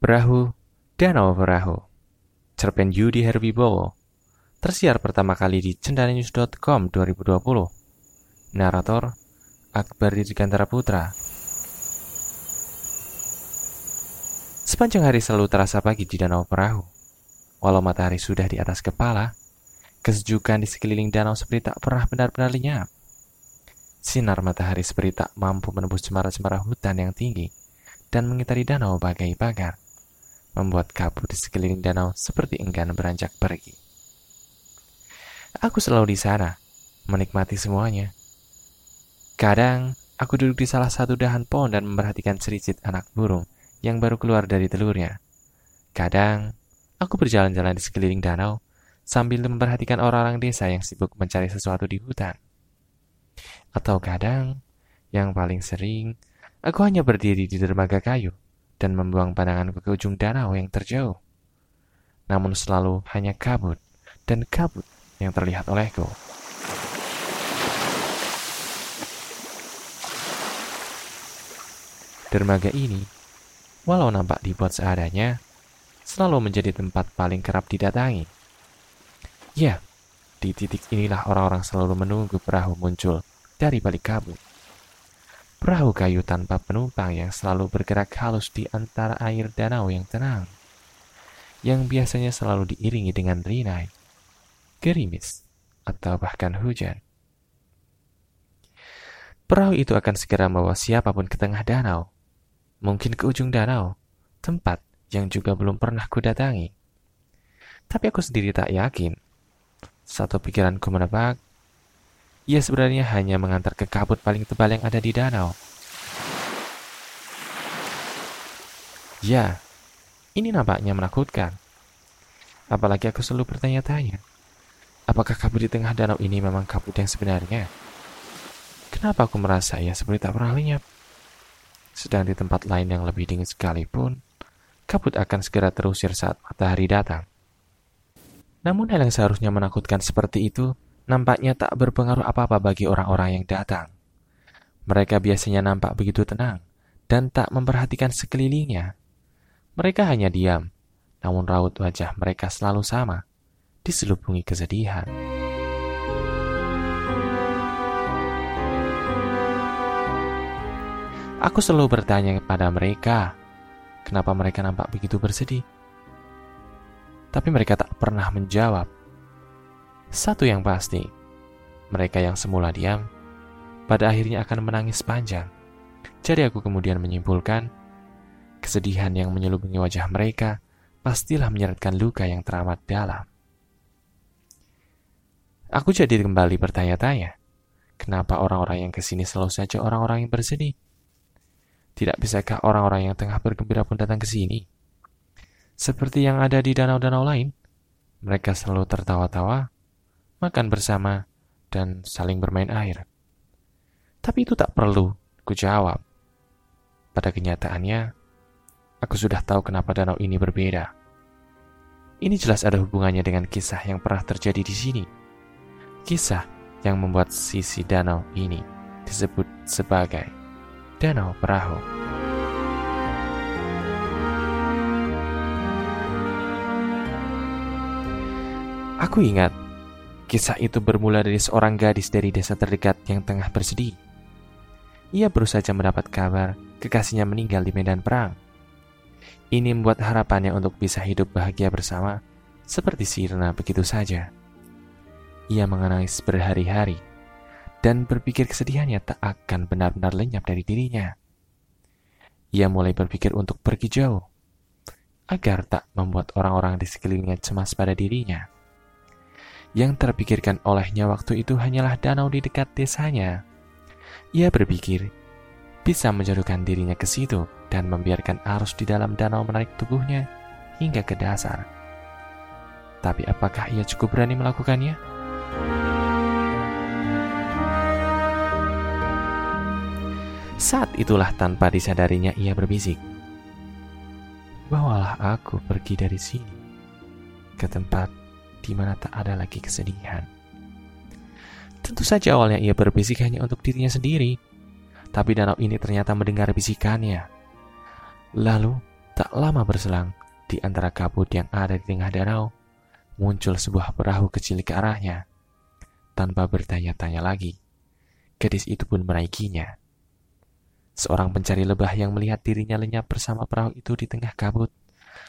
Perahu, Danau Perahu. Cerpen Yudi Herwibowo. Tersiar pertama kali di cendananews.com 2020. Narator, Akbar Dirgantara Putra. Sepanjang hari selalu terasa pagi di Danau Perahu. Walau matahari sudah di atas kepala, kesejukan di sekeliling danau seperti tak pernah benar-benar lenyap. Sinar matahari seperti tak mampu menembus cemara-cemara hutan yang tinggi dan mengitari danau bagai pagar membuat kabut di sekeliling danau seperti enggan beranjak pergi. Aku selalu di sana, menikmati semuanya. Kadang, aku duduk di salah satu dahan pohon dan memperhatikan sericit anak burung yang baru keluar dari telurnya. Kadang, aku berjalan-jalan di sekeliling danau sambil memperhatikan orang-orang desa yang sibuk mencari sesuatu di hutan. Atau kadang, yang paling sering, aku hanya berdiri di dermaga kayu dan membuang pandanganku ke ujung danau yang terjauh. Namun selalu hanya kabut dan kabut yang terlihat olehku. Dermaga ini, walau nampak dibuat seadanya, selalu menjadi tempat paling kerap didatangi. Ya, di titik inilah orang-orang selalu menunggu perahu muncul dari balik kabut. Perahu kayu tanpa penumpang yang selalu bergerak halus di antara air danau yang tenang, yang biasanya selalu diiringi dengan rinai, gerimis, atau bahkan hujan. Perahu itu akan segera membawa siapa pun ke tengah danau, mungkin ke ujung danau, tempat yang juga belum pernah kudatangi. Tapi aku sendiri tak yakin. Satu pikiranku menebak, ia sebenarnya hanya mengantar ke kabut paling tebal yang ada di danau. Ya, ini nampaknya menakutkan. Apalagi aku selalu bertanya-tanya, apakah kabut di tengah danau ini memang kabut yang sebenarnya? Kenapa aku merasa ia seperti tak pernah lenyap? Sedang di tempat lain yang lebih dingin sekalipun, kabut akan segera terusir saat matahari datang. Namun hal yang seharusnya menakutkan seperti itu nampaknya tak berpengaruh apa-apa bagi orang-orang yang datang. Mereka biasanya nampak begitu tenang dan tak memperhatikan sekelilingnya. Mereka hanya diam, namun raut wajah mereka selalu sama, diselubungi kesedihan. Aku selalu bertanya kepada mereka, kenapa mereka nampak begitu bersedih. Tapi mereka tak pernah menjawab satu yang pasti, mereka yang semula diam, pada akhirnya akan menangis panjang. Jadi aku kemudian menyimpulkan, kesedihan yang menyelubungi wajah mereka pastilah menyeretkan luka yang teramat dalam. Aku jadi kembali bertanya-tanya, kenapa orang-orang yang ke sini selalu saja orang-orang yang bersedih? Tidak bisakah orang-orang yang tengah bergembira pun datang ke sini? Seperti yang ada di danau-danau lain, mereka selalu tertawa-tawa makan bersama, dan saling bermain air. Tapi itu tak perlu ku jawab. Pada kenyataannya, aku sudah tahu kenapa danau ini berbeda. Ini jelas ada hubungannya dengan kisah yang pernah terjadi di sini. Kisah yang membuat sisi danau ini disebut sebagai Danau Perahu. Aku ingat Kisah itu bermula dari seorang gadis dari desa terdekat yang tengah bersedih. Ia baru saja mendapat kabar kekasihnya meninggal di medan perang. Ini membuat harapannya untuk bisa hidup bahagia bersama seperti sirna begitu saja. Ia mengenais berhari-hari dan berpikir kesedihannya tak akan benar-benar lenyap dari dirinya. Ia mulai berpikir untuk pergi jauh agar tak membuat orang-orang di sekelilingnya cemas pada dirinya. Yang terpikirkan olehnya waktu itu hanyalah danau di dekat desanya. Ia berpikir bisa menjodohkan dirinya ke situ dan membiarkan arus di dalam danau menarik tubuhnya hingga ke dasar. Tapi apakah ia cukup berani melakukannya? Saat itulah tanpa disadarinya ia berbisik. Bawalah aku pergi dari sini ke tempat di mana tak ada lagi kesedihan. Tentu saja awalnya ia berbisik hanya untuk dirinya sendiri, tapi danau ini ternyata mendengar bisikannya. Lalu, Tak lama berselang, di antara kabut yang ada di tengah danau, muncul sebuah perahu kecil ke arahnya. Tanpa bertanya-tanya lagi, gadis itu pun menaikinya. Seorang pencari lebah yang melihat dirinya lenyap bersama perahu itu di tengah kabut,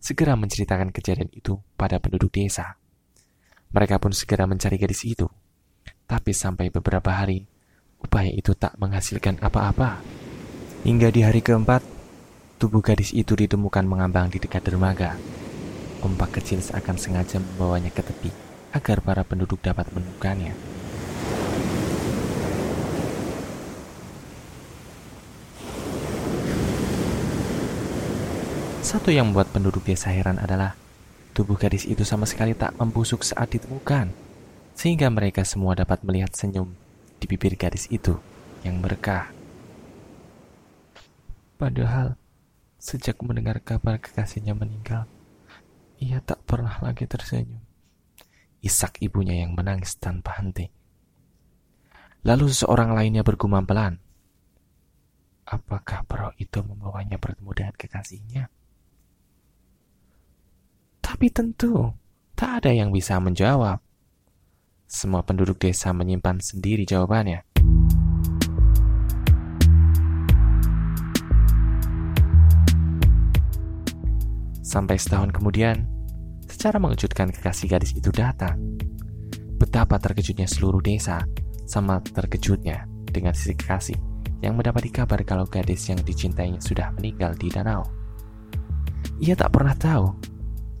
segera menceritakan kejadian itu pada penduduk desa. Mereka pun segera mencari gadis itu. Tapi sampai beberapa hari, upaya itu tak menghasilkan apa-apa. Hingga di hari keempat, Tubuh gadis itu ditemukan mengambang di dekat dermaga. Ombak kecil seakan sengaja membawanya ke tepi agar para penduduk dapat menemukannya. Satu yang membuat penduduk desa heran adalah tubuh gadis itu sama sekali tak membusuk saat ditemukan, sehingga mereka semua dapat melihat senyum di bibir gadis itu yang berkah. Padahal Sejak mendengar kabar kekasihnya meninggal, ia tak pernah lagi tersenyum. Isak ibunya yang menangis tanpa henti. Lalu seorang lainnya bergumam pelan. Apakah perahu itu membawanya bertemu dengan kekasihnya? Tapi tentu tak ada yang bisa menjawab. Semua penduduk desa menyimpan sendiri jawabannya. Sampai setahun kemudian, secara mengejutkan kekasih gadis itu datang. Betapa terkejutnya seluruh desa, sama terkejutnya dengan sisi kekasih yang mendapati kabar kalau gadis yang dicintainya sudah meninggal di danau. Ia tak pernah tahu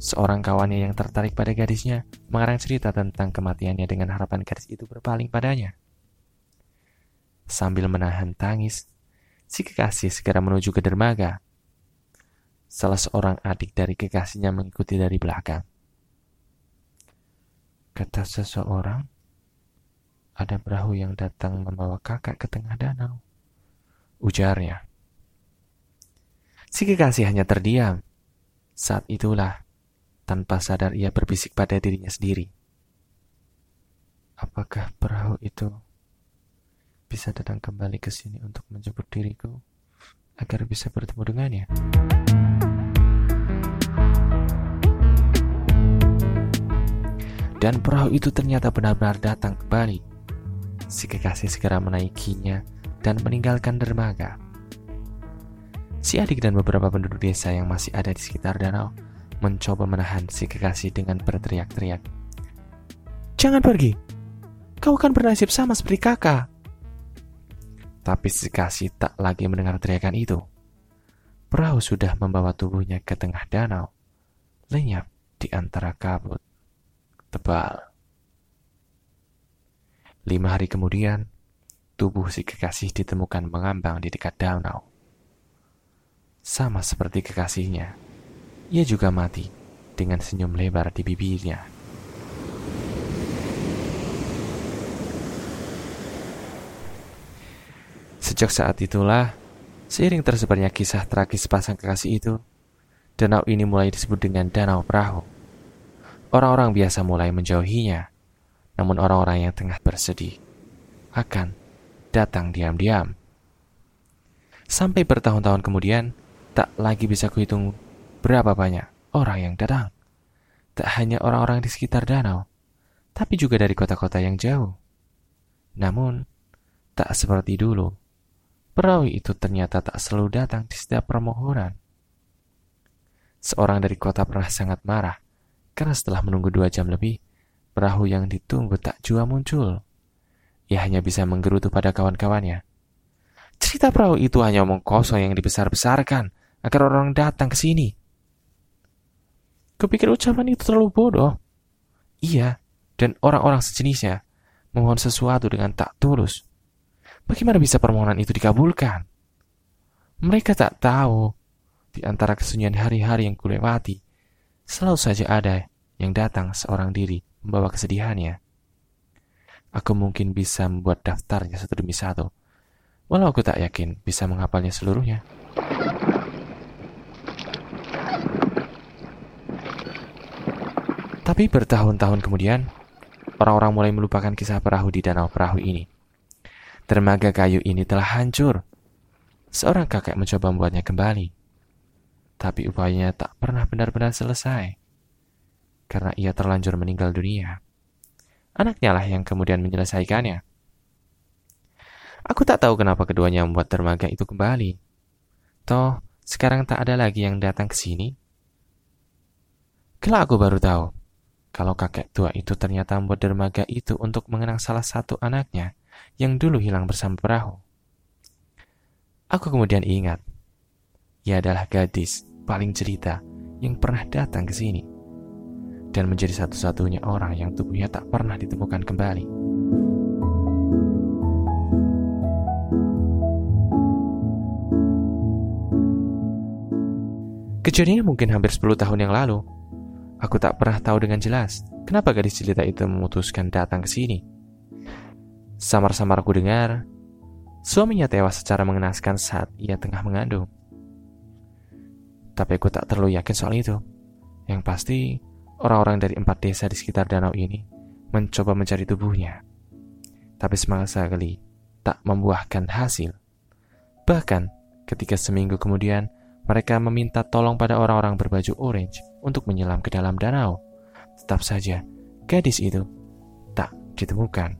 seorang kawannya yang tertarik pada gadisnya mengarang cerita tentang kematiannya dengan harapan gadis itu berpaling padanya. Sambil menahan tangis, si kekasih segera menuju ke dermaga salah seorang adik dari kekasihnya mengikuti dari belakang. Kata seseorang, ada perahu yang datang membawa kakak ke tengah danau. Ujarnya. Si kekasih hanya terdiam. Saat itulah, tanpa sadar ia berbisik pada dirinya sendiri. Apakah perahu itu bisa datang kembali ke sini untuk menjemput diriku agar bisa bertemu dengannya? Dan perahu itu ternyata benar-benar datang kembali. Si kekasih segera menaikinya dan meninggalkan dermaga. Si adik dan beberapa penduduk desa yang masih ada di sekitar danau mencoba menahan si kekasih dengan berteriak-teriak. Jangan pergi, kau akan bernasib sama seperti kakak. Tapi si kekasih tak lagi mendengar teriakan itu. Perahu sudah membawa tubuhnya ke tengah danau, lenyap di antara kabut tebal. Lima hari kemudian, tubuh si kekasih ditemukan mengambang di dekat danau. Sama seperti kekasihnya, ia juga mati dengan senyum lebar di bibirnya. Sejak saat itulah, seiring tersebarnya kisah tragis pasang kekasih itu, danau ini mulai disebut dengan Danau Perahu. Orang-orang biasa mulai menjauhinya, namun orang-orang yang tengah bersedih akan datang diam-diam. Sampai bertahun-tahun kemudian, tak lagi bisa kuhitung berapa banyak orang yang datang. Tak hanya orang-orang di sekitar danau, tapi juga dari kota-kota yang jauh. Namun, tak seperti dulu. Perawi itu ternyata tak selalu datang di setiap permohonan. Seorang dari kota pernah sangat marah karena setelah menunggu dua jam lebih, perahu yang ditunggu tak jua muncul. Ia hanya bisa menggerutu pada kawan-kawannya. Cerita perahu itu hanya omong kosong yang dibesar-besarkan agar orang datang ke sini. Kupikir ucapan itu terlalu bodoh. Iya, dan orang-orang sejenisnya memohon sesuatu dengan tak tulus. Bagaimana bisa permohonan itu dikabulkan? Mereka tak tahu di antara kesunyian hari-hari yang kulewati, selalu saja ada yang datang seorang diri membawa kesedihannya. Aku mungkin bisa membuat daftarnya satu demi satu, walau aku tak yakin bisa menghafalnya seluruhnya. Tapi bertahun-tahun kemudian, orang-orang mulai melupakan kisah perahu di danau perahu ini. Dermaga kayu ini telah hancur. Seorang kakek mencoba membuatnya kembali. Tapi upayanya tak pernah benar-benar selesai. Karena ia terlanjur meninggal dunia. Anaknya lah yang kemudian menyelesaikannya. Aku tak tahu kenapa keduanya membuat dermaga itu kembali. Toh, sekarang tak ada lagi yang datang ke sini. Kelak aku baru tahu, kalau kakek tua itu ternyata membuat dermaga itu untuk mengenang salah satu anaknya yang dulu hilang bersama perahu. Aku kemudian ingat, ia adalah gadis paling cerita yang pernah datang ke sini dan menjadi satu-satunya orang yang tubuhnya tak pernah ditemukan kembali. Kejadiannya mungkin hampir 10 tahun yang lalu. Aku tak pernah tahu dengan jelas kenapa gadis jelita itu memutuskan datang ke sini. Samar-samar aku dengar, suaminya tewas secara mengenaskan saat ia tengah mengandung. Tapi aku tak terlalu yakin soal itu. Yang pasti, orang-orang dari empat desa di sekitar danau ini mencoba mencari tubuhnya. Tapi semangat sekali tak membuahkan hasil. Bahkan, ketika seminggu kemudian mereka meminta tolong pada orang-orang berbaju orange untuk menyelam ke dalam danau. Tetap saja, gadis itu tak ditemukan.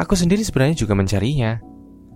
Aku sendiri sebenarnya juga mencarinya,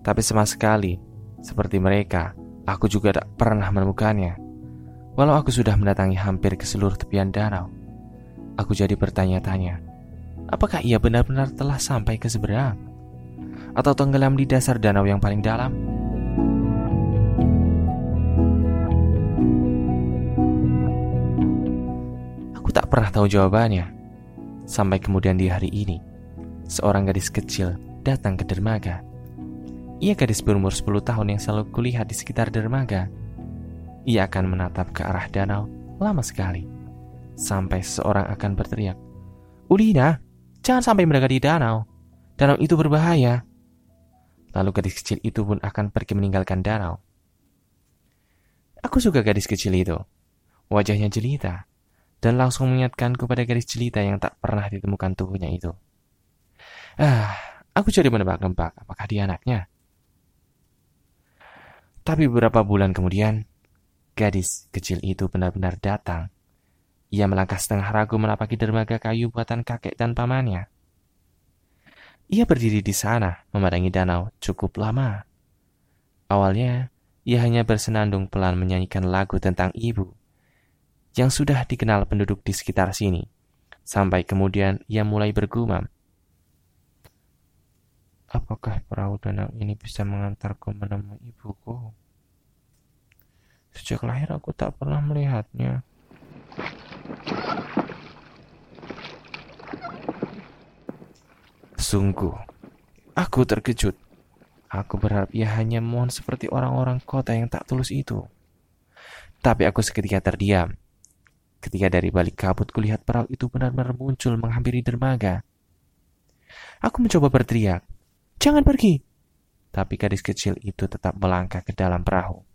tapi sama sekali, seperti mereka, aku juga tak pernah menemukannya. Walau aku sudah mendatangi hampir ke seluruh tepian danau, aku jadi bertanya-tanya, apakah ia benar-benar telah sampai ke seberang? Atau tenggelam di dasar danau yang paling dalam? Tak pernah tahu jawabannya. Sampai kemudian di hari ini, seorang gadis kecil datang ke dermaga. Ia gadis berumur 10 tahun yang selalu kulihat di sekitar dermaga. Ia akan menatap ke arah danau lama sekali. Sampai seseorang akan berteriak, Udina, jangan sampai mendekati danau. Danau itu berbahaya. Lalu gadis kecil itu pun akan pergi meninggalkan danau. Aku suka gadis kecil itu. Wajahnya jelita, dan langsung mengingatkanku pada garis jelita yang tak pernah ditemukan tubuhnya itu. Ah, aku jadi menebak-nebak apakah dia anaknya. Tapi beberapa bulan kemudian, gadis kecil itu benar-benar datang. Ia melangkah setengah ragu menapaki dermaga kayu buatan kakek dan pamannya. Ia berdiri di sana, memandangi danau cukup lama. Awalnya, ia hanya bersenandung pelan menyanyikan lagu tentang ibu yang sudah dikenal penduduk di sekitar sini. Sampai kemudian ia mulai bergumam. Apakah perahu danau ini bisa mengantarku menemui ibuku? Sejak lahir aku tak pernah melihatnya. Sungguh, aku terkejut. Aku berharap ia hanya mohon seperti orang-orang kota yang tak tulus itu. Tapi aku seketika terdiam ketika dari balik kabut kulihat perahu itu benar-benar muncul menghampiri dermaga. Aku mencoba berteriak, jangan pergi. Tapi gadis kecil itu tetap melangkah ke dalam perahu.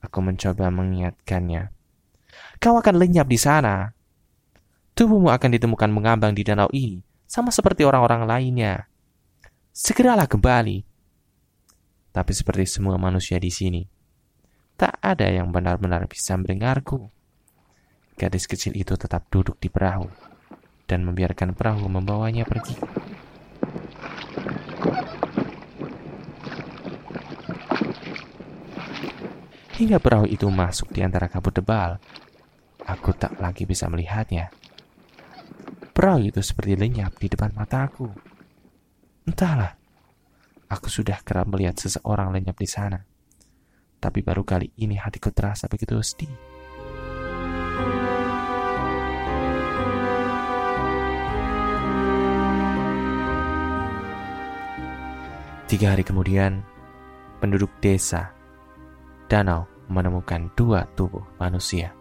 Aku mencoba mengingatkannya. Kau akan lenyap di sana. Tubuhmu akan ditemukan mengambang di danau ini, sama seperti orang-orang lainnya. Segeralah kembali. Tapi seperti semua manusia di sini, tak ada yang benar-benar bisa mendengarku gadis kecil itu tetap duduk di perahu dan membiarkan perahu membawanya pergi. Hingga perahu itu masuk di antara kabut tebal, aku tak lagi bisa melihatnya. Perahu itu seperti lenyap di depan mataku. Entahlah, aku sudah kerap melihat seseorang lenyap di sana. Tapi baru kali ini hatiku terasa begitu sedih. Tiga hari kemudian, penduduk desa danau menemukan dua tubuh manusia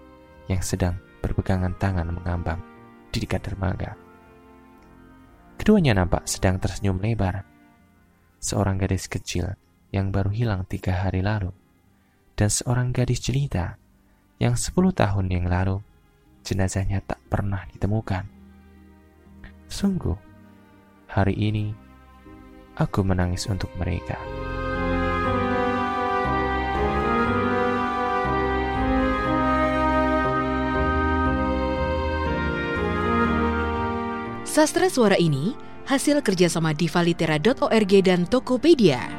yang sedang berpegangan tangan mengambang di dekat dermaga. Keduanya nampak sedang tersenyum lebar. Seorang gadis kecil yang baru hilang tiga hari lalu, dan seorang gadis jelita yang sepuluh tahun yang lalu jenazahnya tak pernah ditemukan. Sungguh, hari ini aku menangis untuk mereka. Sastra suara ini hasil kerjasama divalitera.org dan Tokopedia.